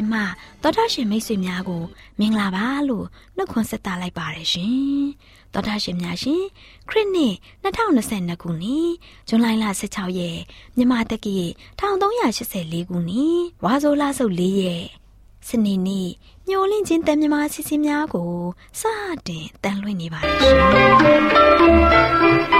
ချင်းတန်လွင့်စီစဉ်မှတော်တာရှင်မိတ်ဆွေများကိုမင်္ဂလာပါလို့နှုတ်ခွန်းဆက်သလိုက်ပါတယ်ရှင်။တော်တာရှင်များရှင်ခရစ်နှစ်2022ခုနှစ်ဇွန်လ16ရက်မြန်မာတက္ကီ1384ခုနှစ်ဝါဆိုလဆုပ်၄ရက်စနေနေ့ညှိုလင့်ချင်းတန်မြမာစီစဉ်များကိုစတင်တန်လွင့်နေပါတယ်ရှင်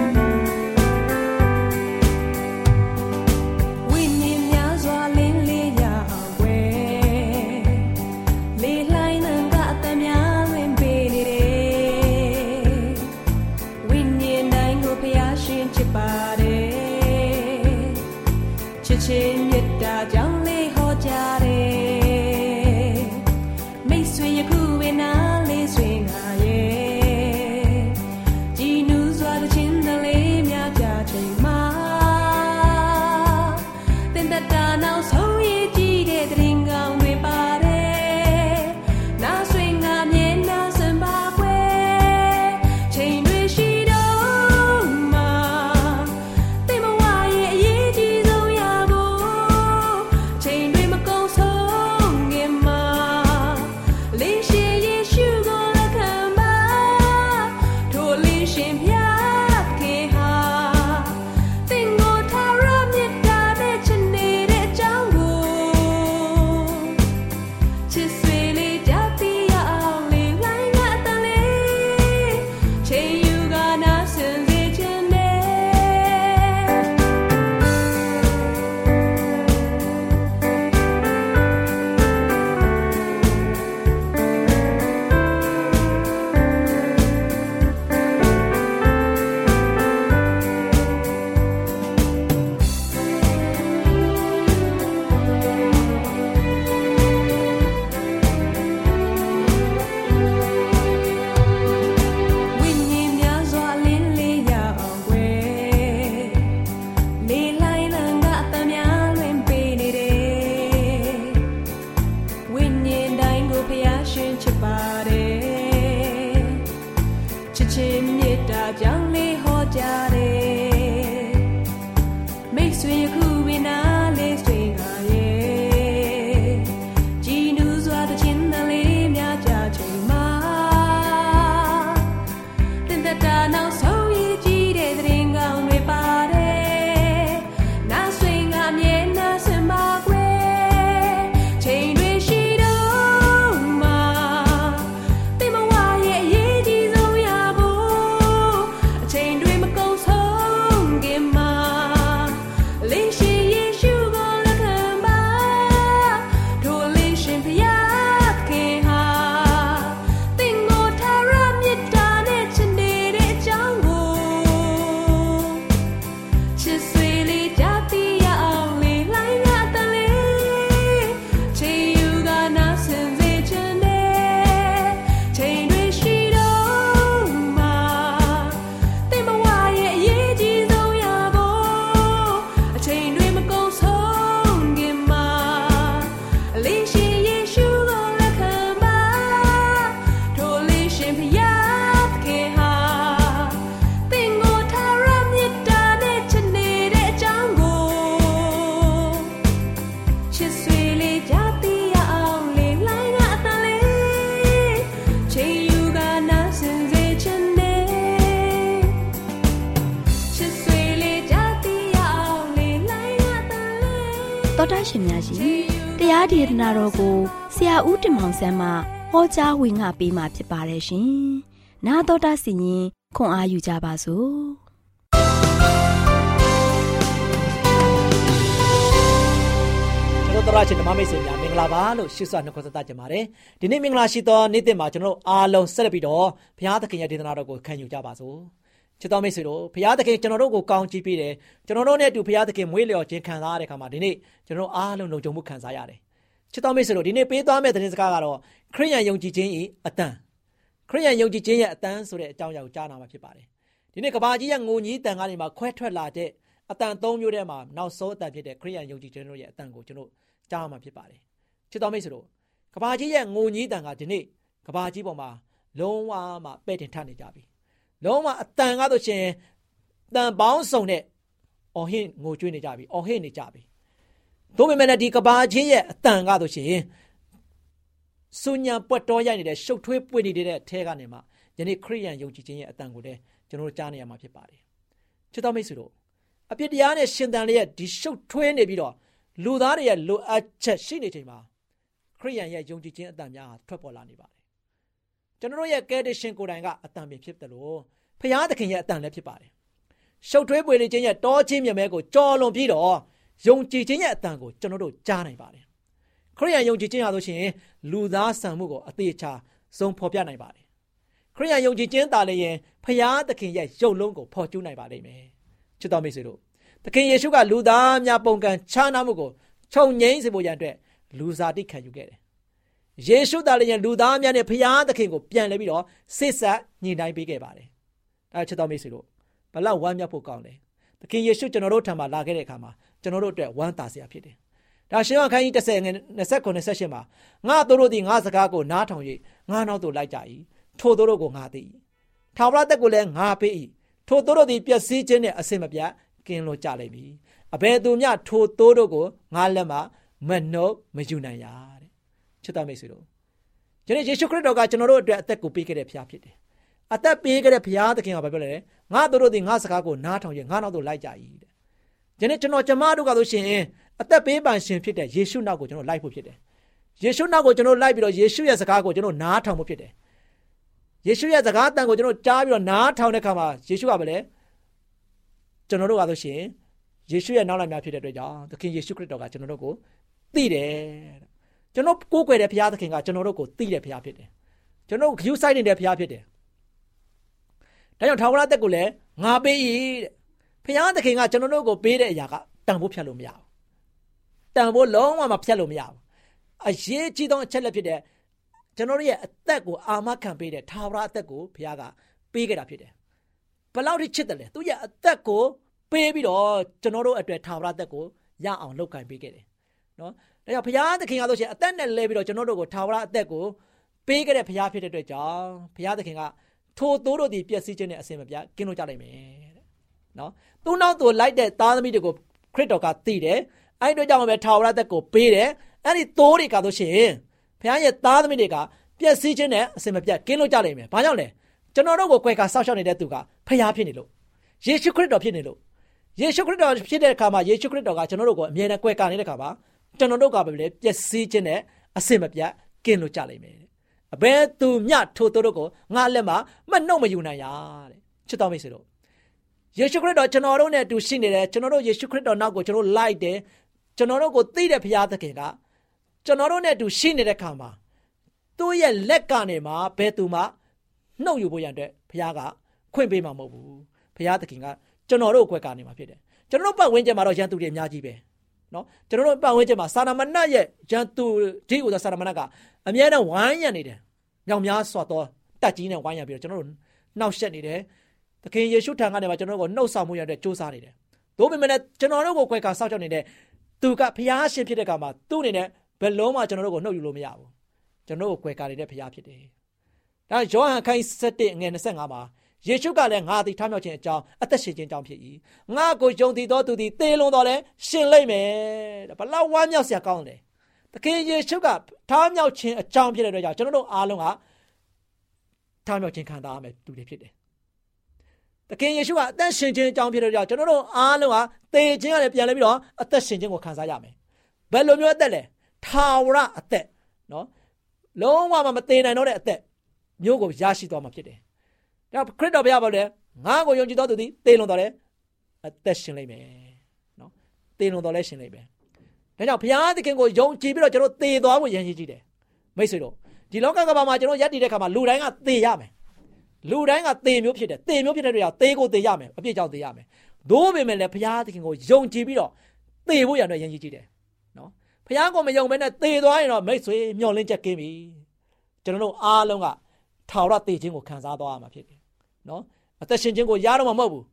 တော် ဒေသနာတော်ကိုဆရာဦးတင်မောင်ဆန်းမှဟောကြားဝင်ငါပေးมาဖြစ်ပါတယ်ရှင်။နာတော်တာစီရင်ခွန်အားယူကြပါစို့။ကျွန်တော်တော်ရရှင်ဓမ္မမိတ်ဆွေများမင်္ဂလာပါလို့ရှိစွာနှုတ်ခွန်းဆက်ကြပါတယ်ဒီနေ့မင်္ဂလာရှိသောနေ့တင်မှာကျွန်တော်တို့အားလုံးဆက်လက်ပြီးတော့ဘုရားသခင်ရဲ့ဒေသနာတော်ကိုခံယူကြပါစို့ချစ်တော်မိတ်ဆွေတို့ဘုရားသခင်ကျွန်တော်တို့ကိုကောင်းချီးပေးတယ်ကျွန်တော်တို့နဲ့အတူဘုရားသခင်မွေးလျော်ခြင်းခံစားရတဲ့အခါမှာဒီနေ့ကျွန်တော်တို့အားလုံးလုံခြုံမှုခံစားရတယ် ချစ်တော်မိတ်ဆွေတို့ဒီနေ့ပေးသွားမယ့်သတင်းစကားကတော့ခရိယန်ယုံကြည်ခြင်း၏အတန်ခရိယန်ယုံကြည်ခြင်းရဲ့အတန်ဆိုတဲ့အကြောင်းအရာကိုကြားနာမှာဖြစ်ပါတယ်ဒီနေ့ကဘာကြီးရဲ့ငိုကြီးတန်ကနေမှခွဲထွက်လာတဲ့အတန်၃မျိုးထဲမှာနောက်ဆုံးအတန်ဖြစ်တဲ့ခရိယန်ယုံကြည်ခြင်းတို့ရဲ့အတန်ကိုကျွန်တော်ကြားမှာဖြစ်ပါတယ်ချစ်တော်မိတ်ဆွေတို့ကဘာကြီးရဲ့ငိုကြီးတန်ကဒီနေ့ကဘာကြီးပေါ်မှာလုံးဝမှပဲ့တင်ထနေကြပြီလုံးဝအတန်ကားဆိုရှင်တန်ပေါင်းစုံတဲ့အော်ဟစ်ငိုကြွေးနေကြပြီအော်ဟစ်နေကြပြီ တို့ပေမဲ့လည်းဒီကဘာကြီးရဲ့အတန်ကားဆိုရှင်ဆူညာပွက်တော်ရိုက်နေတဲ့ရှုပ်ထွေးပွေနေတဲ့အဲကနေမှယနေ့ခရိယန်ယုံကြည်ခြင်းရဲ့အတန်ကိုလည်းကျွန်တော်တို့ကြားနေရမှာဖြစ်ပါတယ်ချစ်တော်မိတ်ဆွေတို့အပြစ်တရားနဲ့ရှင်သန်လျက်ဒီရှုပ်ထွေးနေပြီးတော့လူသားတွေရဲ့လိုအပ်ချက်ရှိနေချိန်မှာခရိယန်ရဲ့ယုံကြည်ခြင်းအတန်များထွက်ပေါ်လာနေပါတယ်ကျွန်တော်တို့ရဲ့ကယ်တင်ရှင်ကိုယ်တိုင်ကအတန်ပင်ဖြစ်တယ်လို့ဖခင်သခင်ရဲ့အတန်လည်းဖြစ်ပါတယ်ရှုပ်ထွေးပွေနေခြင်းရဲ့တောချင်းမြမဲကိုကြော်လွန်ပြီးတော့ ယုံကြည်ခြင်းရဲ့အတန်ကိုကျွန်တော်တို့ကြားနိုင်ပါတယ်ခရိယန်ယုံကြည်ခြင်းဟာဆိုရှင်လူသားဆန်မှုကိုအသေးချာစုံဖော်ပြနိုင်ပါတယ်ခရိယန်ယုံကြည်ခြင်းတာလည်းရင်ဖခင်သခင်ရဲ့ရုပ်လုံးကိုဖော်ကျူးနိုင်ပါလိမ့်မယ်ချစ်တော်မိတ်ဆွေတို့သခင်ယေရှုကလူသားများပုံကံခြားနာမှုကိုခြုံငိမ့်စေဖို့ရန်အတွက်လူစားတိခံယူခဲ့တယ်။ယေရှုသားလည်းလူသားများနဲ့ဖခင်သခင်ကိုပြန်လဲပြီးတော့ဆစ်ဆက်ညှိနှိုင်းပေးခဲ့ပါတယ်။အဲချစ်တော်မိတ်ဆွေတို့ဘလောက်ဝမ်းမြောက်ဖို့ကောင်းလဲ။သခင်ယေရှုကျွန်တော်တို့ထံမှာလာခဲ့တဲ့အခါမှာ ကျွန်တော်တို့အတွက်ဝမ်းသာစရာဖြစ်တယ်။ဒါရှင်ယောဟန်ခန်းကြီး30 29 28မှာငါတို့တို့သည်ငါစကားကိုနားထောင်၍ငါနောက်သို့လိုက်ကြ၏။ထိုတို့တို့ကိုငါသိ၏။ထာဝရတက်ကိုလည်းငါပေး၏။ထိုတို့တို့သည်ပျက်စီးခြင်းနဲ့အစင်မပြတ်ကင်းလို့ကြလိမ့်မည်အဘယ်သူမျှထိုသိုးတို့ကိုငါလက်မှမနှုတ်မယူနိုင်ရတဲ့ချစ်တော်မိတ်ဆွေတို့ကျွန်တော်ယေရှုခရစ်တော်ကကျွန်တော်တို့အတွက်အသက်ကိုပေးခဲ့တဲ့ဖခင်ဖြစ်တယ်အသက်ပေးခဲ့တဲ့ဘုရားသခင်ကဘာပြောလဲငါတို့တို့ဒီငါစကားကိုနားထောင်ရင်ငါနောက်တို့လိုက်ကြ၏တဲ့ ဒီနေ့ကျွန်တော်ကျမတို့ကဆိုရှင်အသက်ပေးပန်ရှင်ဖြစ်တဲ့ယေရှုနောက်ကိုကျွန်တော်လိုက်ဖို့ဖြစ်တယ်ယေရှုနောက်ကိုကျွန်တော်လိုက်ပြီးတော့ယေရှုရဲ့စကားကိုကျွန်တော်နားထောင်ဖို့ဖြစ်တယ်ယေရှုရဲ့စကားတန်ကိုကျွန်တော်ကြားပြီးတော့နားထောင်တဲ့အခါမှာယေရှုကဘာလဲကျွန်တော်တို့ကဆိုရှင်ယေရှုရဲ့နောက်လိုက်များဖြစ်တဲ့အတွက်ကြောင့်သခင်ယေရှုခရစ်တော်ကကျွန်တော်တို့ကိုသိတယ်ကျွန်တော်ကိုးကွယ်တဲ့ဘုရားသခင်ကကျွန်တော်တို့ကိုသိတဲ့ဘုရားဖြစ်တယ်ကျွန်တော်ဂရုစိုက်နေတဲ့ဘုရားဖြစ်တယ်ဒါကြောင့်ထာဝရတက်ကိုလည်းငါပေး၏တဲ့ ဘုရားသခင်ကကျွန်တော်တို့ကိုပေးတဲ့အရာကတန်ဖို့ဖြတ်လို့မရဘူးတန်ဖို့လုံးဝမဖြတ်လို့မရဘူးအရေးကြီးဆုံးအချက်လက်ဖြစ်တဲ့ကျွန်တော်တို့ရဲ့အသက်ကိုအာမခံပေးတဲ့ထာဝရအသက်ကိုဘုရားကပေးခဲ့တာဖြစ်တယ်ဘယ်လောက်ထိချစ်တယ်လဲသူရဲ့အသက်ကိုပေးပြီးတော့ကျွန်တော်တို့အတွက်ထာဝရသက်ကိုရအောင်လုပ်ကင်ပေးခဲ့တယ်နော်ဒါကြောင့်ဘုရားသခင်ကဆိုရှင်အသက်နဲ့လဲပြီးတော့ကျွန်တော်တို့ကိုထာဝရအသက်ကိုပေးခဲ့တဲ့ဘုရားဖြစ်တဲ့အတွက်ကြောင့်ဘုရားသခင်ကထိုသိုးတို့ဒီပျက်စီးခြင်းနဲ့အစင်မပြတ်ကင်းလို့ကြနိုင်မယ်တဲ့ နော်သူ့နောက်သူလိုက်တဲ့သားသမီးတွေကိုခရစ်တော်ကသိတယ်အဲ့တို့ကြောင့်ပဲထာဝရသက်ကိုပေးတယ်အဲ့ဒီသိုးတွေကဆိုရှင်ဘုရားရဲ့သားသမီးတွေကပျက်စီးခြင်းနဲ့အစင်မပြတ်ကင်းလို့ကြနိုင်မယ်ဘာကြောင့်လဲကျွန်တော်တို့ကိုကွယ်ကာစောက်ရှောက်နေတဲ့သူကဖျားဖြစ်နေလို့ယေရှုခရစ်တော်ဖြစ်နေလို့ယေရှုခရစ်တော်ဖြစ်တဲ့အခါမှာယေရှုခရစ်တော်ကကျွန်တော်တို့ကိုအမြဲတမ်းကွယ်ကာနေတဲ့အခါမှာကျွန်တော်တို့ကပဲလေပျက်စီးခြင်းနဲ့အစင်မပြတ်ကင်းလို့ကြလိမ့်မယ်အဘယ်သူမျှထိုသူတို့ကိုငါလက်မှာမနှုတ်မယူနိုင်ရတဲ့ချစ်တော်မိတ်ဆွေတို့ ယေရှုခရစ်တော်ကျွန်တော်တို့နဲ့အတူရှိနေတယ်ကျွန်တော်တို့ယေရှုခရစ်တော်နောက်ကိုကျွန်တော်လိုက်တယ်ကျွန်တော်တို့ကိုသိတဲ့ဘုရားသခင်ကကျွန်တော်တို့နဲ့အတူရှိနေတဲ့ခါမှာသူ့ရဲ့လက်ကနေမှဘယ်သူမှနှုတ်ယူဖို့ရန်အတွက်ဘုရားကခွင့်ပေးမှာမဟုတ်ဘူးဘုရားသခင်ကကျွန်တော်တို့အကွက်ကနေမှာဖြစ်တယ်ကျွန်တော်တို့ပတ်ဝန်းကျင်မှာတော့ရန်သူတွေအများကြီးပဲနော်ကျွန်တော်တို့ပတ်ဝန်းကျင်မှာစာနာမဏတ်ရဲ့ရန်သူဒီဥသောစာနာမဏတ်ကအများနဲ့ဝိုင်းရံနေတယ်မြောင်များစွာတော့တက်ကြီးနဲ့ဝိုင်းရံပြီးတော့ကျွန်တော်တို့နှောက်ယှက်နေတယ် သခင်ယေရှုထံကနေမှာကျွန်တော်တို့ကိုနှုတ်ဆောင်မှုရတဲ့စ조사နေတယ်တို့ပေမဲ့ကျွန်တော်တို့ကိုကွယ်ကာစောက်ကြောက်နေတဲ့သူကဘုရားရှင်ဖြစ်တဲ့ကမှာသူ့အနေနဲ့ဘယ်လုံးမှကျွန်တော်တို့ကိုနှုတ်ယူလို့မရဘူးကျွန်တော်တို့ကိုကွယ်ကာနေတဲ့ဘုရားဖြစ်တယ်ဒါယောဟန်ခိုင်း7ငွေ25မှာယေရှုကလည်းငါသည်ထားမြောက်ခြင်းအကြောင်းအသက်ရှင်ခြင်းအကြောင်းဖြစ်၏ငါကိုယုံတည်သောသူသည်သေလွန်တော်လဲရှင်လိမ့်မယ်တဲ့ဘလောက်ဝမ်းမြောက်စရာကောင်းတယ်သခင်ယေရှုကထားမြောက်ခြင်းအကြောင်းဖြစ်တဲ့အတွက်ကြောင့်ကျွန်တော်တို့အားလုံးကထားမြောက်ခြင်းခံစားရမယ်သူတွေဖြစ်တယ် သခင်ယေရှုကအသက်ရှင်ခြင်းအကြောင်းဖြစ်တဲ့ကြောင့်ကျွန်တော်တို့အားလုံးဟာသေခြင်းကလည်းပြန်လဲပြီးတော့အသက်ရှင်ခြင်းကိုခံစားရမယ်ဘယ်လိုမျိုးအသက်လဲထာဝရအသက်နော်လုံးဝမသေနိုင်တော့တဲ့အသက်မျိုးကိုရရှိသွားမှာဖြစ်တယ်။ဒါခရစ်တော်ဘုရားပြောတယ်ငါ့ကိုယုံကြည်တော်သူသည်သေလွန်တော်လဲအသက်ရှင်လိမ့်မယ်။နော်။သေလွန်တော်လဲရှင်လိမ့်မယ်။ဒါဒါကြောင့်ဘုရားသခင်ကိုယုံကြည်ပြီးတော့ကျွန်တော်သေသွားဖို့ရည်ရည်ကြည့်တယ်မိတ်ဆွေတို့ဒီလောကကမ္ဘာမှာကျွန်တော်ယက်တည်တဲ့ခါမှာလူတိုင်းကသေရမယ် လူတိုင်းကသေမျိုးဖြစ်တယ်သေမျိုးဖြစ်တဲ့တွေကြောင့်သေကိုသေရမယ်အပြစ်ကြောင့်သေရမယ်သို့ပေမဲ့လည်းဘုရားသခင်ကိုယုံကြည်ပြီးတော့သေဖို့ရတဲ့ရည်ရည်ကြည့်တယ်နော်ဘုရားကိုမယုံဘဲနဲ့သေသွားရင်တော့မိတ်ဆွေမျောလင်းချက်ကင်းပြီကျွန်တော်တို့အားလုံးကထာဝရသေခြင်းကိုခံစားသွားရမှာဖြစ်တယ်နော်အသက်ရှင်ခြင်းကိုရတော့မှာမဟုတ်ဘူး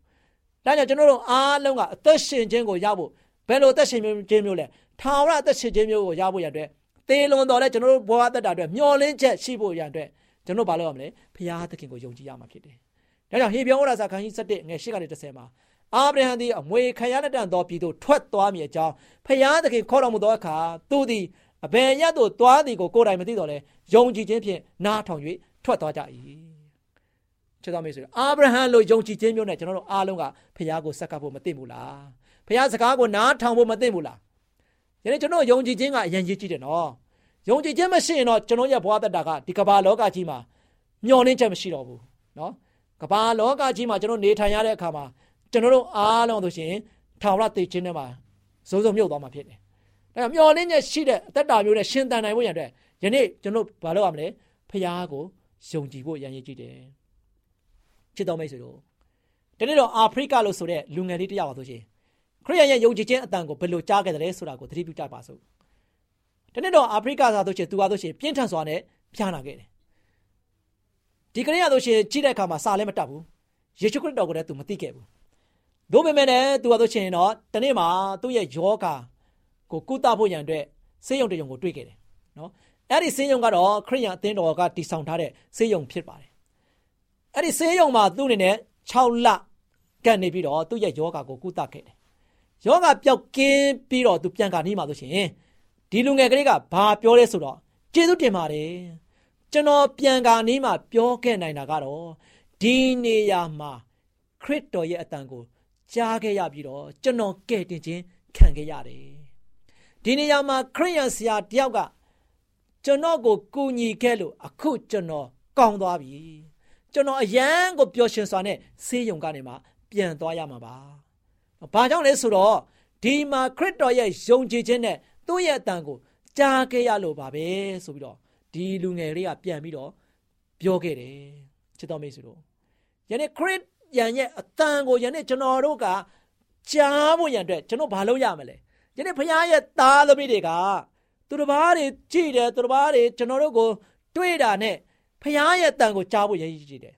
ဒါကြောင့်ကျွန်တော်တို့အားလုံးကအသက်ရှင်ခြင်းကိုရဖို့ဘယ်လိုအသက်ရှင်ခြင်းမျိုးလဲထာဝရအသက်ရှင်ခြင်းမျိုးကိုရဖို့ရတဲ့သေလွန်တော်လဲကျွန်တော်တို့ဘဝသက်တာအတွက်မျောလင်းချက်ရှိဖို့ရတဲ့ ကျွန်တော်ဘာလုပ်ရမလဲဖရာသခင်ကိုယုံကြည်ရမှာဖြစ်တယ်ဒါကြောင့်ဟေပြောဩရာစာခန်းကြီး7ငယ်8ကနေ10မှာအာဗြဟံသည်အမွေခံရတဲ့တန်တော်ပြည်သို့ထွက်သွားမည်အကြောင်းဖရာသခင်ခေါ်တော်မူသောအခါသူသည်အဘယ်ရက်သို့သွားသည်ကိုကိုယ်တိုင်မသိတော့လဲယုံကြည်ခြင်းဖြင့်နားထောင်၍ထွက်သွားကြ၏ချစ်တော်မိတ်ဆွေအာဗြဟံလိုယုံကြည်ခြင်းမျိုးနဲ့ကျွန်တော်တို့အားလုံးကဖရာကိုဆက်ကပ်ဖို့မသိဘူးလားဖရာစကားကိုနားထောင်ဖို့မသိဘူးလားယနေ့ကျွန်တော်ယုံကြည်ခြင်းကအရင်ကြီးကြည့်တယ်နော် ယုံကြည်ခြင်းမရှိရင်တော့ကျွန်တော်ရဲ့ဘဝတတကဒီကမ္ဘာလောကကြီးမှာမျောလင်းချက်မရှိတော့ဘူးနော်ကမ္ဘာလောကကြီးမှာကျွန်တော်နေထိုင်ရတဲ့အခါမှာကျွန်တော်တို့အားလုံးဆိုရှင်ထာဝရသိခြင်းနဲ့မှာစိုးစုံမြုပ်သွားမှာဖြစ်တယ်။ဒါကြောင့်မျောလင်းချက်ရှိတဲ့အသက်တာမျိုးနဲ့ရှင်သန်နိုင်ဖို့ရတဲ့ယနေ့ကျွန်တော်ဘာလုပ်ရမလဲဖះကိုယုံကြည်ဖို့ရန်ရည်ကြည့်တယ်။ချစ်တော်မိတ်ဆွေတို့ဒီနေ့တော့အာဖရိကလို့ဆိုတဲ့လူငယ်လေးတယောက်ပါဆိုရှင်ခရိယန်ရဲ့ယုံကြည်ခြင်းအတန်ကိုဘယ်လိုကြားခဲ့တယ်လဲဆိုတာကိုသတိပြုကြပါစို့ ဒီနေ့တော့အာဖရိကသာဆိုရှင်သူပါဆိုရှင်ပြင်းထန်စွာနဲ့ဖျားနာခဲ့တယ်ဒီကနေ့ရဆိုရှင်ကြည့်တဲ့အခါမှာစာလည်းမတတ်ဘူးယေရှုခရစ်တော်ကိုလည်းသူမသိခဲ့ဘူးတို့ပေမဲ့လည်းသူပါဆိုရှင်တော့ဒီနေ့မှာသူ့ရဲ့ယောဂါကိုကုသဖို့ရန်အတွက်ဆေးရုံတရုံကိုတွေ့ခဲ့တယ်နော်အဲ့ဒီဆေးရုံကတော့ခရိယန်အသင်းတော်ကတည်ဆောင်ထားတဲ့ဆေးရုံဖြစ်ပါတယ်အဲ့ဒီဆေးရုံမှာသူ့အနေနဲ့6လကန်နေပြီးတော့သူ့ရဲ့ယောဂါကိုကုသခဲ့တယ်ယောဂပျောက်ကင်းပြီးတော့သူပြန်ကာနေမှာဆိုရှင် ဒီလူငယ်ကလေးကဘာပြောလဲဆိုတော့ကျေးဇူးတင်ပါတယ်ကျွန်တော်ပြန်ကာနေမှာပြောခဲ့နိုင်တာကတော့ဒီနေရာမှာခရစ်တော်ရဲ့အတန်ကိုကြားခဲ့ရပြီးတော့ကျွန်တော်ကဲ့တင်ခြင်းခံခဲ့ရတယ်ဒီနေရာမှာခရိယန်ဆရာတယောက်ကကျွန်တော်ကိုကူညီခဲ့လို့အခုကျွန်တော်ကောင်းသွားပြီကျွန်တော်အရန်ကိုပျော်ရွှင်စွာနဲ့ဆေးရုံကနေမှပြန်သွားရမှာပါ။ဘာကြောင့်လဲဆိုတော့ဒီမှာခရစ်တော်ရဲ့ယုံကြည်ခြင်းနဲ့ သူ့ရဲ့အတန်ကိုကြားခဲ့ရလို့ပါပဲဆိုပြီးတော့ဒီလူငယ်လေးကပြန်ပြီးတော့ပြောခဲ့တယ်ချစ်တော်မိတ်ဆွေတို့ယနေ့ခရစ်ယန်ရဲ့အတန်ကိုယနေ့ကျွန်တော်တို့ကကြားဖို့ရန်အတွက်ကျွန်တော်ဘာလုပ်ရမလဲယနေ့ဘုရားရဲ့သားသမီးတွေကသူတစ်ပါးတွေကြည်တယ်သူတစ်ပါးတွေကျွန်တော်တို့ကို တွေ့တာနဲ့ဘုရားရဲ့တန်ကိုကြားဖို့ရည်ကြည်တယ်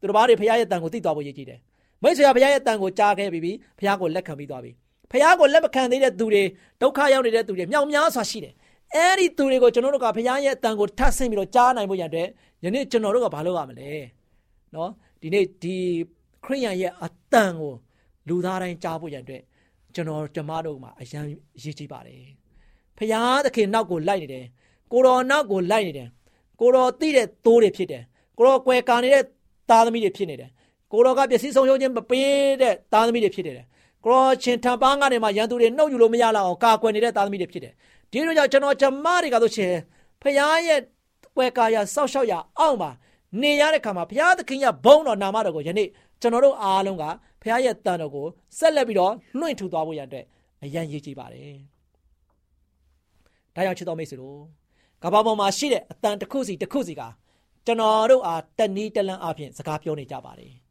သူတစ်ပါးတွေဘုရားရဲ့တန်ကိုသိသွားဖို့ရည်ကြည်တယ်မိတ်ဆွေကဘုရားရဲ့တန်ကိုကြားခဲ့ပြီးပြီဘုရားကိုလက်ခံပြီးသွားပြီ ဘုရားကိုလက်မခံသေးတဲ့သူတွေဒုက္ခရောက်နေတဲ့သူတွေမြောက်များစွာရှိတယ်အဲ့ဒီသူတွေကိုကျွန်တော်တို့ကဘုရားရဲ့အတန်ကိုထပ်ဆင့်ပြီးတော့ကြားနိုင်ဖို့ရတဲ့ယနေ့ကျွန်တော်တို့ကဘာလုပ်ရမလဲနော်ဒီနေ့ဒီခရိယန်ရဲ့အတန်ကိုလူသားတိုင်းကြားဖို့ရတဲ့ကျွန်တော်ကျမတို့မှာအရန်ရည်ကြည်ပါတယ်ဖရာသခင်နောက်ကိုလိုက်နေတယ်ကိုတော်နောက်ကိုလိုက်နေတယ်ကိုတော်သိတဲ့သိုးတွေဖြစ်တယ်ကိုတော်ကွယ်ကာနေတဲ့သားသမီးတွေဖြစ်နေတယ်ကိုတော်ကပစ္စည်းဆုံးရှုံးခြင်းမပေးတဲ့သားသမီးတွေဖြစ်နေတယ် ကိုတော်ချင်းထံပန်းကနေမှရန်သူတွေနှုတ်ယူလို့မရလောက်အောင်ကာကွယ်နေတဲ့သားသမီးတွေဖြစ်တယ်ဒီလိုကြောင့်ကျွန်တော်ကျမတွေကဆိုရှင်ဖရာရဲ့ကွယ်ကာရစောက်ရှောက်ရအောင်ပါနေရတဲ့ခါမှာဘုရားသခင်ရဲ့ဘုန်းတော်နာမတော်ကိုယနေ့ကျွန်တော်တို့အားလုံးကဘုရားရဲ့တန်တော်ကိုဆက်လက်ပြီးတော့လွှင့်ထူသွားဖို့ရတဲ့အရန်ရည်ကြည်ပါတယ်။ဒါကြောင့်ချစ်တော်မိတ်ဆွေတို့ကဘာပေါ်မှာရှိတဲ့အတန်တစ်ခုစီတစ်ခုစီကကျွန်တော်တို့အားတနည်းတလန်းအပြင်စကားပြောနေကြပါတယ်။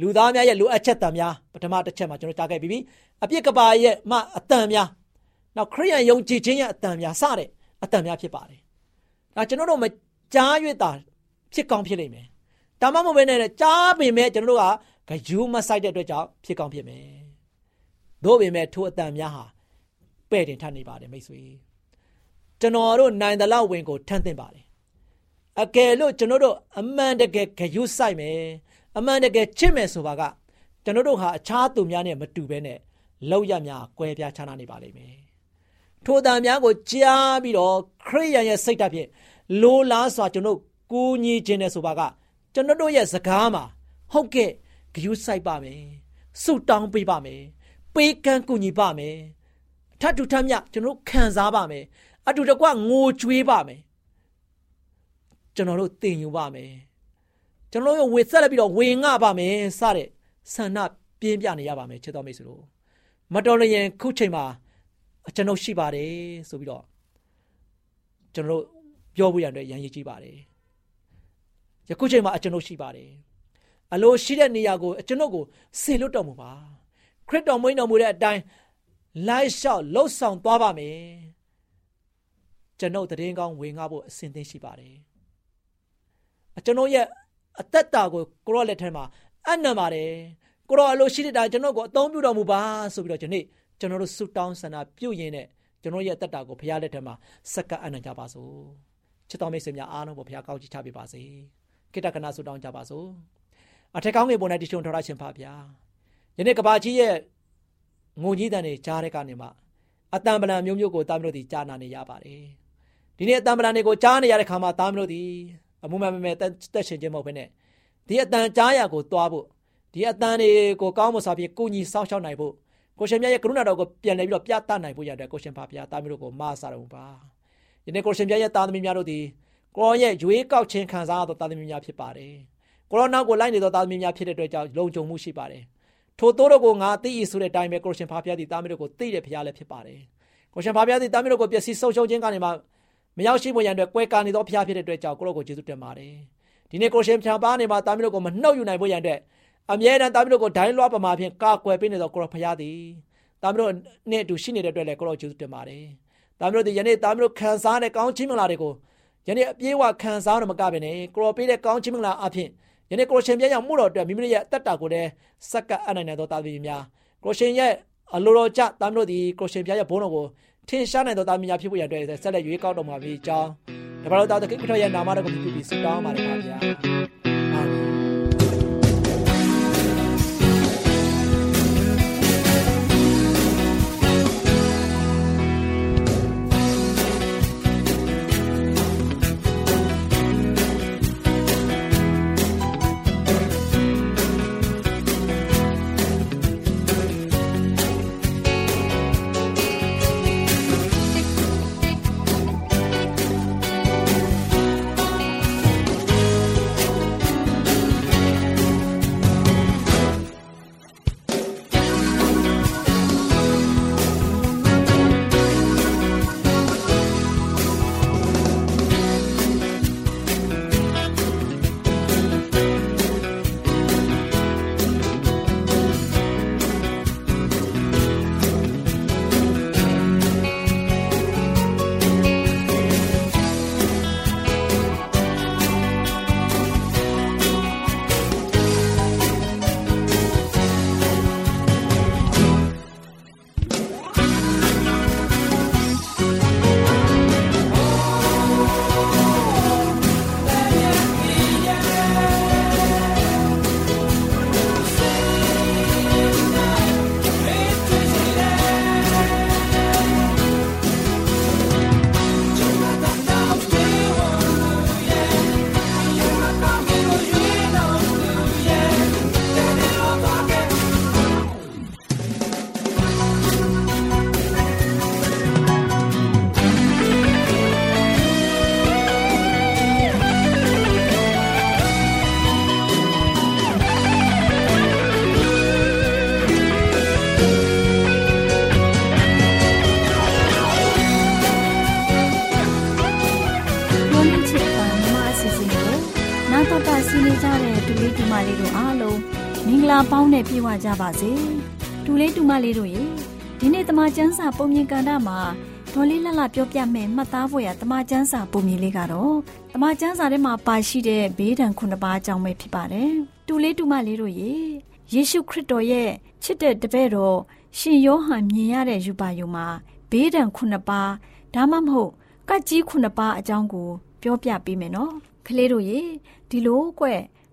လူသားများရဲ့လိုအပ်ချက်တန်များပထမတစ်ချက်မှာကျွန်တော်ကြားခဲ့ပြီးပြီ။အပြစ်ကပါရဲ့မှအတန်များနောက်ခရိယန်ယုံကြည်ခြင်းရဲ့အတန်များစတဲ့အတန်များဖြစ်ပါတယ်။ဒါကျွန်တော်တို့မကြား၍တာဖြစ်ကောင်းဖြစ်လိမ့်မယ်။ဒါမှမဟုတ်ဘဲနဲ့ကြားပင်မဲ့ကျွန်တော်တို့ကဂယူးမဆိုင်တဲ့အတွက်ကြောင့်ဖြစ်ကောင်းဖြစ်မယ်။သို့ပေမဲ့ထိုအတန်များဟာပဲ့တင်ထပ်နေပါတယ်မိတ်ဆွေ။ကျွန်တော်တို့နိုင်တဲ့လောက်ဝင်ကိုထမ်းသင့်ပါတယ်။အကယ်လို့ကျွန်တော်တို့အမှန်တကယ်ဂယူးဆိုင်မယ်။ အမှန်တကယ်ချစ်မယ်ဆိုပါကကျွန်တော်တို့ဟာအခြားသူများနဲ့မတူဘဲနဲ့လောက်ရများကွဲပြားခြားနားနေပါလိမ့်မယ်။ထိုတန်များကိုကြားပြီးတော့ခရိယန်ရဲ့စိတ်ဓာတ်ဖြင့်လိုလားစွာကျွန်တော်ကူညီခြင်းနဲ့ဆိုပါကကျွန်တော်တို့ရဲ့စကားမှာဟုတ်ကဲ့ဂယုစိုက်ပါမယ်ဆုတောင်းပေးပါမယ်ပေးကမ်းကူညီပါမယ်ထထူထမြကျွန်တော်ခံစားပါမယ်အတူတကွငိုကြွေးပါမယ်ကျွန်တော်တို့တင်ယူပါမယ် ကျွန်တော်တို့ဝေဆက်လက်ပြီးတော့ဝေငှပါမယ်စတဲ့ဆန္ဒပြင်းပြနေရပါမယ်ချစ်တော်မိတ်ဆွေတို့မတော်လျင်ခုချိန်မှာအကျွန်ုပ်ရှိပါတယ်ဆိုပြီးတော့ကျွန်တော်တို့ပြောဖို့ရတဲ့ရန်ရည်ကြီးပါတယ်ယခုချိန်မှာအကျွန်ုပ်ရှိပါတယ်အလိုရှိတဲ့နေရာကိုအကျွန်ုပ်ကိုဆေလွတ်တော်မူပါခရစ်တော်မွေးတော်မူတဲ့အတိုင်းလိုက်လျှောက်လှုပ်ဆောင်သွားပါမယ်ကျွန်ုပ်တည်င်းကောင်းဝင်ငှဖို့အစဉ်သင့်ရှိပါတယ်အကျွန်ုပ်ရဲ့ အသက်တာကိုကိုရောလက်ထက်မှာအနံပါတယ်ကိုရောအလိုရှိတဲ့တိုင်းကျွန်တော်ကိုအသုံးပြုတော်မူပါဆိုပြီးတော့ဒီနေ့ကျွန်တော်တို့ဆုတောင်းဆန္ဒပြုရင်းနဲ့ကျွန်တော်ရဲ့အသက်တာကိုဘုရားလက်ထက်မှာစက္ကအနံ့ကြပါစို့ချစ်တော်မိတ်ဆွေများအားလုံးကိုဘုရားကောင်းချီးချပေးပါစေကိတ္တကနာဆုတောင်းကြပါစို့အထက်ကောင်းငယ်ပေါ်၌တည်ရှိုံထော်ရရှင်ပါဗျာယနေ့ကဘာကြီးရဲ့ငုံကြီးတန်တွေကြားတဲ့ကနေမှအတံပလံမျိုးမျိုးကိုတာမျိုးတို့ဒီကြားနာနေရပါတယ်ဒီနေ့အတံပလံတွေကိုကြားနေရတဲ့ခါမှာတာမျိုးတို့ဒီ အမှုမှန်မှန်တက်ရှင်ခြင်းမဟုတ်ဘဲနဲ့ဒီအတန်ကြားရကိုသွားဖို့ဒီအတန်တွေကိုကောင်းမွန်စွာဖြင့်ကုညီစောင့်ရှောက်နိုင်ဖို့ကိုရှင်မြတ်ရဲ့ကရုဏာတော်ကိုပြန်လည်ပြီးတော့ပြသနိုင်ဖို့ရတဲ့ကိုရှင်ဖာဖျားတာမျိုးတို့ကိုမဆာတော်ပါယနေ့ကိုရှင်မြတ်ရဲ့တာသမီများတို့ဒီကိုရောရဲ့ရွေးကောက်ခြင်းခံစားရသောတာသမီများဖြစ်ပါတယ်ကိုရောနောက်ကိုလိုက်နေသောတာသမီများဖြစ်တဲ့အတွက်ကြောင့်လုံခြုံမှုရှိပါတယ်ထိုတိုးတို့ကိုငါသိ၏ဆိုတဲ့အတိုင်းပဲကိုရှင်ဖာဖျားဒီတာမျိုးတို့ကိုသိတဲ့ဖျားလည်းဖြစ်ပါတယ်ကိုရှင်ဖာဖျားဒီတာမျိုးတို့ကိုပျက်စီးဆုံးရှုံးခြင်းကနေမှ မရောက်ရှိဖို့ရန်အတွက်ကွဲကာနေသောဖျားဖြစ်တဲ့အတွက်ကြောင့်ကိုရောကိုကျေးဇူးတင်ပါတယ်ဒီနေ့ကိုရှင်ဖျားပါနေမှာတာမျိုးတို့ကိုမနှုတ်ယူနိုင်ဖို့ရန်အတွက်အမြဲတမ်းတာမျိုးတို့ကိုဒိုင်းလွှားပမာဖြင့်ကာကွယ်ပေးနေသောကိုရောဖျားသည်တာမျိုးတို့နဲ့အတူရှိနေတဲ့အတွက်လည်းကိုရောကျေးဇူးတင်ပါတယ်တာမျိုးတို့ဒီယနေ့တာမျိုးတို့ခံစားတဲ့ကောင်းချီးမင်္ဂလာတွေကိုယနေ့အပြေးဝခံစားရမကဘဲနဲ့ကိုရောပေးတဲ့ကောင်းချီးမင်္ဂလာအဖြစ်ယနေ့ကိုရှင်ပြရောက်မှုတော်အတွက်မိမိရဲ့အသက်တာကိုလည်းစက္ကအနိုင်နိုင်သောတာသမီများကိုရှင်ရဲ့အလိုတော်ကြတာမျိုးတို့ဒီကိုရှင်ပြရဲ့ဘုန်းတော်ကို ထင်ရှားနိုင်သောတာသမီများဖြစ်ဖို့ရတဲ့ဆက်လက်ရွေးကောက်တော်မှာဖြစ်ကြောင်းဒါပါလို့တာတခိခရရဲ့နာမတော်ကိုပြုပြီးဆုတောင်းပါတယ်ပါဗျာအာမင် မလေးတို့အားလုံးမင်္ဂလာပေါင်းနဲ့ပြည့်ဝကြပါစေဒူလေးဒူမလေးတို့ရေဒီနေ့တမချန်းစာပုံမြင်ကန်တာမှာဒေါ်လေးလှလှပြောပြမယ်မှတ်သားဖို့ရတမချန်းစာပုံမြင်လေးကတော့တမချန်းစာထဲမှာပါရှိတဲ့ဘေးဒဏ်ခုနှစ်ပါးအကြောင်းပဲဖြစ်ပါတယ်ဒူလေးဒူမလေးတို့ရေယေရှုခရစ်တော်ရဲ့ချစ်တဲ့တပည့်တော်ရှင်ယောဟန်မြင်ရတဲ့ယူပါယုံမှာဘေးဒဏ်ခုနှစ်ပါးဒါမှမဟုတ်ကတ်ကြီးခုနှစ်ပါးအကြောင်းကို ပြောပြပေးမယ်နော်ကလေးတို့ရေဒီလိုကွ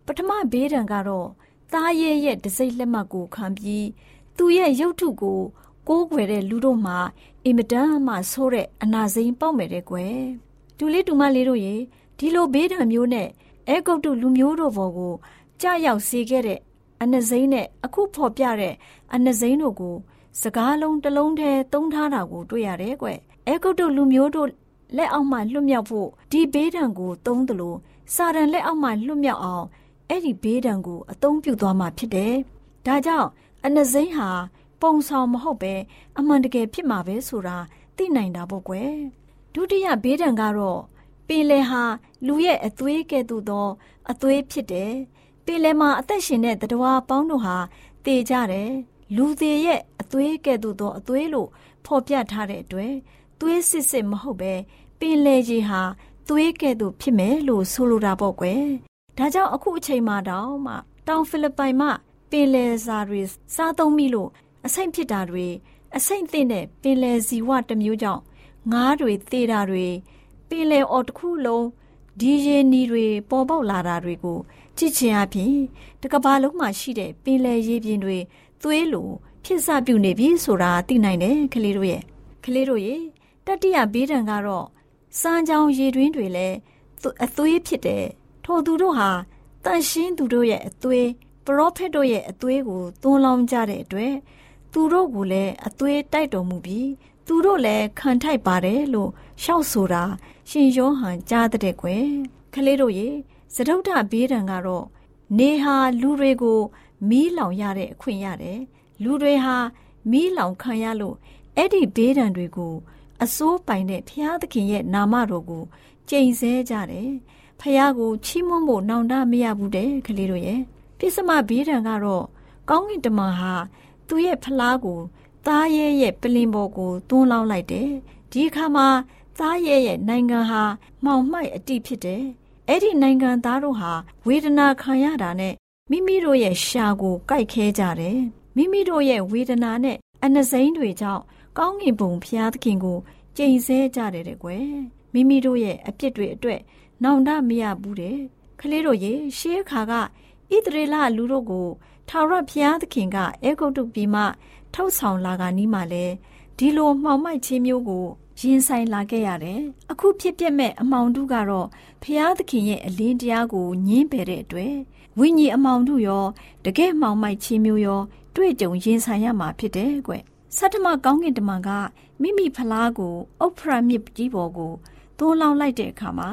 ပထမဘေးဒဏ်ကတော့သားရဲ့ရဲ့တစိမ့်လက်မှတ်ကိုခံပြီးသူရဲ့ရုပ်ထုကိုကိုးကွယ်တဲ့လူတို့မှာအင်မတန်မှဆိုးတဲ့အနာစိမ်းပေါက်မယ်တဲ့ကွယ်တူလေးတူမလေးတို့ရေဒီလိုဘေးဒဏ်မျိုးနဲ့အဲဂုတ်တုလူမျိုးတို့ဘော်ကိုကြာရောက်စေခဲ့တဲ့အနစိမ်းနဲ့အခုဖော်ပြတဲ့အနစိမ်းတို့ကို စကားလုံးတစ်လုံးတည်းသုံးထားတာကိုတွေ့ရတယ်ကွအဲဂုတ်တုလူမျိုးတို့လက်အောက်မှလွတ်မြောက်ဖို့ဒီဘေးဒဏ်ကိုသုံးသလိုစာရန်လက်အောက်မှလွတ်မြောက်အောင် အဲ့ဒီဘေးဒဏ်ကိုအသုံးပြုသွားမှာဖြစ်တယ်။ဒါကြောင့်အနစိမ့်ဟာဘပုံဆောင်မဟုတ်ပဲအမှန်တကယ်ဖြစ်မှာပဲဆိုတာသိနိုင်တာပေါ့ကွယ်ဒုတိယဘေးဒဏ်ကတော့ပင်လယ်ဟာလူရဲ့အသွေးကဲ့သို့သောအသွေးဖြစ်တယ်ပင်လယ်မှာအသက်ရှင်တဲ့တ attva ပေါင်းတို့ဟာတည်ကြတယ်လူသေးရဲ့အသွေးကဲ့သို့သောအသွေးလို့ဖော်ပြထားတဲ့အတွက်သွေးစစ်စစ်မဟုတ်ပဲပင်လယ်ကြီးဟာသွေးကဲ့သို့ဖြစ်မယ်လို့ဆိုလိုတာပေါ့ကွယ် ဒါကြောင့်အခုအချိန်မှတောင်မှတောင်ဖိလစ်ပိုင်မှပင်လယ်စာတွေစားသုံးမိလို့အဆိပ်ဖြစ်တာတွေအဆိပ်သင့်တဲ့ပင်လယ်ဇီဝတစ်မျိုးကြောင့်ငါးတွေသေတာတွေပင်လယ်အော်တစ်ခုလုံးဒီရေနီတွေပေါ်ပေါက်လာတာတွေကိုကြည့်ချင်အပြင်တကဘာလုံးမှာရှိတဲ့ပင်လယ်ရေပြင်တွေသွေးလိုဖြစ်စပြုနေပြီဆိုတာသိနိုင်တယ်ကလေးတို့ရဲ့ကလေးတို့ရဲ့တတိယဘေးဒဏ်ကတော့စမ်းချောင်းရေတွင်းတွေလည်းအသွေးဖြစ်တယ် ထိုသူတို့ဟာတန်ရှင်းသူတို့ရဲ့အသွေးပရောဖက်တို့ရဲ့အသွေးကိုသွန်းလောင်းကြတဲ့အတွက်သူတို့ကလည်းအသွေးတိုက်တော်မူပြီးသူတို့လည်းခံထိုက်ပါတယ်လို့ရှောက်ဆိုတာရှင်ယောဟန်ကြားတဲ့ကွယ်ကလေးတို့ရေစတုဒ္ဓဘေးဒဏ်ကတော့နေဟာလူတွေကိုမီးလောင်ရတဲ့အခွင့်ရတယ်လူတွေဟာမီးလောင်ခံရလို့အဲ့ဒီဘေးဒဏ်တွေကိုအစိုးပိုင်တဲ့ဘုရားသခင်ရဲ့နာမတော်ကိုကြိမ်ဆဲကြတယ် ဖះကိုချီးမွမ်းဖို့နောင်တမရဘူးတဲ့ကလေးတို့ရဲ့ပြစ်စမဘေးဒဏ်ကတော့ကောင်းကင်တမန်ဟာသူ့ရဲ့ဖလားကိုသားရဲရဲ့ပလင်ပေါ်ကိုသွန်းလောင်းလိုက်တယ်ဒီအခါမှာသားရဲရဲ့နိုင်ငံဟာမှောင်မိုက်အတိဖြစ်တယ်အဲ့ဒီနိုင်ငံသားတို့ဟာဝေဒနာခံရတာနဲ့မိမိတို့ရဲ့ရှာကိုကြိုက်ခဲကြတယ်မိမိတို့ရဲ့ဝေဒနာနဲ့အနှစိမ့်တွေကြောင့်ကောင်းကင်ဘုံဖျားသခင်ကိုကြိမ်ဆဲကြတယ်တဲ့ကွယ်မိမိတို့ရဲ့အပြစ်တွေအတွက် နောင်တမရဘူးတဲ့ကလေးတို့ရေရှေးအခါကဣသရေလလူတို့ကိုထာဝရဘုရားသခင်ကအေဂုတ်တုပြည်မှထုတ်ဆောင်လာကနီးမှလဲဒီလိုမှောင်မိုက်ခြင်းမျိုးကိုရင်ဆိုင်လာခဲ့ရတယ်။အခုဖြစ်ပြမဲ့အမောင်တို့ကတော့ဖျားသခင်ရဲ့အလင်းတရားကိုညင်းပယ်တဲ့အတွက်ဝိညာဉ်အမောင်တို့ရောတကယ်မှောင်မိုက်ခြင်းမျိုးရော တွေ့ကြုံရင်ဆိုင်ရမှာဖြစ်တယ်ကွ။ဆတ္တမကောင်းကင်တမန်ကမိမိဖလားကိုဥဖရာမြစ်ကြီးပေါ်ကိုသွန်းလောင်းလိုက်တဲ့အခါမှာ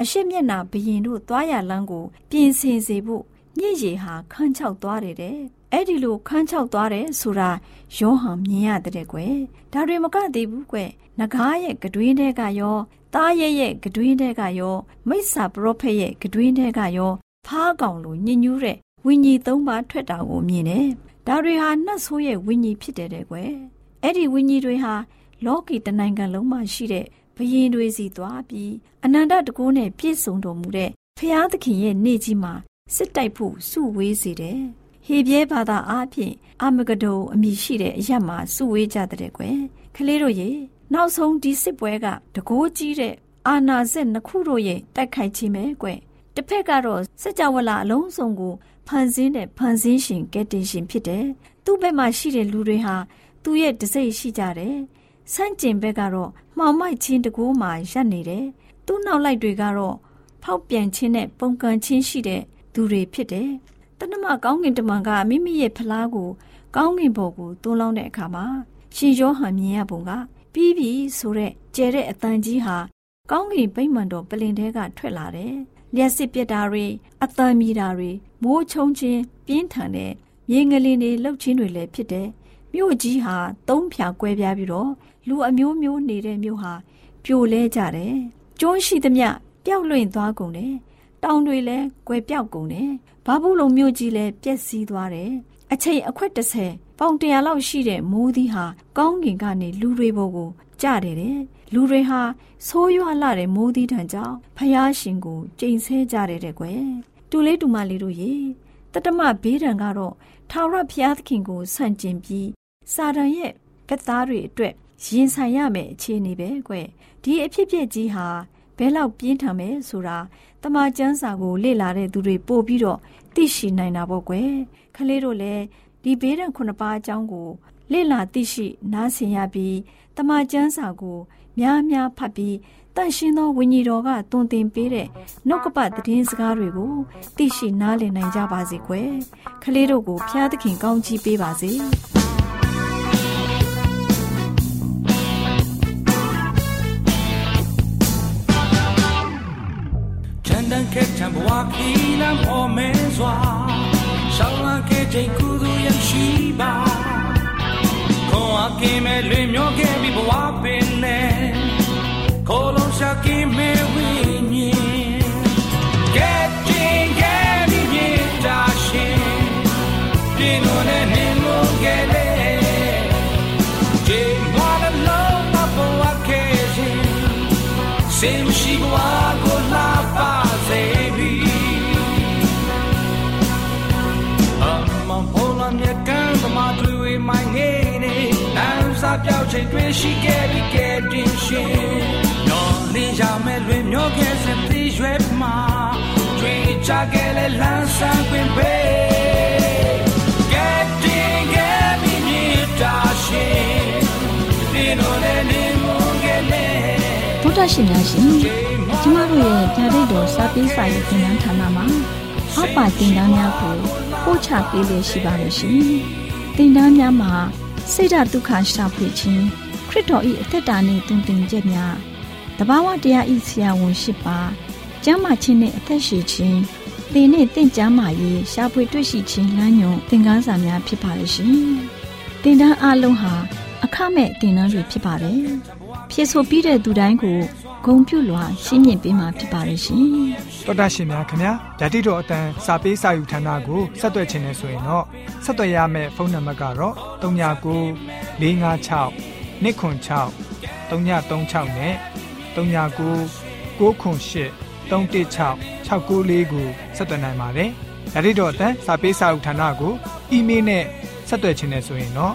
အရှိမျက်နာဘရင်တို့သွားရလန်းကို ပြင်ဆင်စေဖို့မြင့်ရည်ဟာခန်းချောက်သွားတယ်တဲ့အဲ့ဒီလိုခန်းချောက်သွားတယ်ဆိုတာယောဟန်မြင်ရတဲ့ကွယ်ဒါတွေမကသေးဘူးကွယ်ငကားရဲ့ကတွင်းတဲကရောသားရဲ့ရဲ့ကတွင်းတဲကရောမိစ္ဆာပရောဖက်ရဲ့ကတွင်းတဲကရောဖားကောင်လိုညဉ့်ညူးတဲ့ဝိညာဉ်သုံးပါးထွက်တာကိုမြင်တယ်ဒါတွေဟာနှတ်ဆိုးရဲ့ဝိညာဉ်ဖြစ်တယ်တဲ့ကွယ်အဲ့ဒီဝိညာဉ်တွေဟာလောကီတနိုင်ငံလုံးမှာရှိတဲ့ ဘယင်တွေစီသွားပြီးအနန္တတကူနဲ့ပြည့်စုံတော်မူတဲ့ဖရာသခင်ရဲ့နေ့ကြီးမှာစစ်တိုက်ဖို့စုဝေးစေတယ်။ဟေပြဲဘာသာအားဖြင့်အာမဂဒုံအမည်ရှိတဲ့အရက်မှာစုဝေးကြတဲ့ကွယ်။ကလေးတို့ရေနောက်ဆုံးဒီစစ်ပွဲကတကိုးကြီးတဲ့အာနာစက်နှစ်ခုတို့ရဲ့တိုက်ခိုက်ခြင်းပဲကွယ်။တစ်ဖက်ကတော့စကြဝဠာအလုံးစုံကိုဖန်ဆင်းတဲ့ဖန်ဆင်းရှင်ကဲတင်ရှင်ဖြစ်တယ်။သူ့ဘက်မှာရှိတဲ့လူတွေဟာသူ့ရဲ့တစိ့ရှိကြတယ်။ ဆန့်ကျင်ဘက်ကတော့မှောင်မိုက်ချင်းတကိုးမှာရပ်နေတယ်။သူ့နောက်လိုက်တွေကတော့ဖောက်ပြန်ခြင်းနဲ့ပုံကန်ခြင်းရှိတဲ့သူတွေဖြစ်တယ်။တဏမကောင်းကင်တမန်ကမိမိရဲ့ဖလားကို ကောင်းကင်ဘုံကိုသွန်းလောင်းတဲ့အခါမှာရှင်ယောဟန်မြင်ရပုံကပြီးပြီဆိုတဲ့ကျဲတဲ့အတန်ကြီးဟာကောင်းကင်ဗိမ္မာန်တော်ပလင်ထဲကထွက်လာတယ်။လျှက်စစ်ပြက်တာတွေအတန်မီတာတွေမိုးချုံခြင်းပြင်းထန်တဲ့မြေငလင်တွေလှုပ်ခြင်းတွေလည်းဖြစ်တယ်။ မြို့ကြီးဟာသုံးဖြာကွဲပြားပြီးတော့လူအမျိုးမျိုးနေတဲ့မြို့ဟာပြိုလဲကြတယ်။ကျွန်းရှိသမျှပျောက်လွင့်သွားကုန်တယ်။တောင်တွေလည်းကွယ်ပြောက်ကုန်တယ်။ဘာဘူးလုံမြို့ကြီးလည်းပျက်စီးသွားတယ်။အချိန်အခွက်30ပေါင်တရာလောက်ရှိတဲ့မိုးသီးဟာကောင်းကင်ကနေလူတွေပေါ်ကိုကျတယ်တဲ့။လူတွေဟာဆိုးရွားလာတဲ့မိုးသီးတံကြောင့်ဖယားရှင်ကိုကြိမ်ဆဲကြတယ်တဲ့ကွယ်။တူလေးတူမလေးတို့ရေတတမဘေးဒဏ်ကတော့ထာဝရဘုရားသခင်ကိုဆန့်ကျင်ပြီး စာတန်ရဲ့ဘက်သားတွေအတွက်ရင်ဆိုင်ရမယ့်အခြေအနေပဲကွဒီအဖြစ်ဖြစ်ကြီးဟာဘဲလောက်ပြင်းထန်မယ်ဆိုတာတမချန်းစာကိုလေ့လာတဲ့သူတွေပို့ပြီးတော့သိရှိနိုင်တာပေါ့ကွယ်ခလေးတို့လည်းဒီဘေးဒဏ်ခုနှစ်ပါးအကြောင်းကို လေ့လာသိရှိနားဆင်ရပြီးတမချန်းစာကို များများဖတ်ပြီးတန့်ရှင်းသောဝိညာဉ်တော်ကတွင်တင်ပေးတဲ့နှုတ်ကပတ်သတင်းစကားတွေကိုသိရှိနားလည်နိုင်ကြပါစေကွယ်ခလေးတို့ကိုဖျားသခင်ကောင်းချီးပေးပါစေ။ ke chambwa kilam o mezwa Shalwa ke jay kudu yam shiba ကင်းမဲ့လွင်မျောခဲ့ပြီးဘဝပင်နဲ့ကိုလုံးရှာကင်းမဲ့ဝိညာဉ်ကဲတင်ခဲ့ပြီးမြေတာရှင်ပြင်းလို့နဲ့နေလို့ခဲ့လေဒီမလာလုံးမဘဝခဲ့ရှင် ချိန်တွေ့ရှိခဲ့ပြီးကဲတင်ရှင်နော်လင်းရမဲ့လွင်မျောခဲ့စင်ပြီးရွယ်မှာတွေ့ကြခဲ့လေလမ်းစာပင်ပဲကဲတင်ခဲ့ပြီးမြေတာရှင်ဒီလိုနဲ့နေမခဲ့လေဗုဒ္ဓရှင်များရှင်ကျမတို့ရဲ့ဓာတ်တော်စာပေးစာရေးသင်တန်းဌာနမှာအောက်ပါသင်တန်းများကိုပို့ချပေးလေရှိပါလို့ရှင်သင်တန်းများမှာ စိတ်ဓာတ်ဒုက္ခရှာဖွေခြင်းခရစ်တော်၏အသက်တာနှင့်တုန်တင်ကြများတဘာဝတရားဤဆရာဝန်ရှိပါကျမ်းမာခြင်းနှင့်အသက်ရှည်ခြင်းသင်နှင့်တင့်ကြမာရေးရှာဖွေတွေ့ရှိခြင်းလမ်းညွန်သင်ခန်းစာများဖြစ်ပါလိမ့်ရှင်သင်တန်းအလုံးဟာအခမဲ့သင်တန်းတွေဖြစ်ပါတယ်ဖြစ်ဆိုပြီးတဲ့သူတိုင်းကို ဂုံပြုလွှာရှင်းပြပေးမှာဖြစ်ပါလိမ့်ရှင်တော်တာရှင်များခင်ဗျာဓာတိတော်အတန်းစာပေးစာယူဌာနကိုဆက်သွယ်ခြင်းနဲ့ဆိုရင်တော့ဆက်သွယ်ရမယ့်ဖုန်းနံပါတ်ကတော့39 656 296 336နဲ့39 98 316 694ကိုဆက်သွယ်နိုင်ပါတယ်ဓာတိတော်အတန်းစာပေးစာယူဌာနကိုအီးမေးလ်နဲ့ဆက်သွယ်ခြင်းနဲ့ဆိုရင်တော့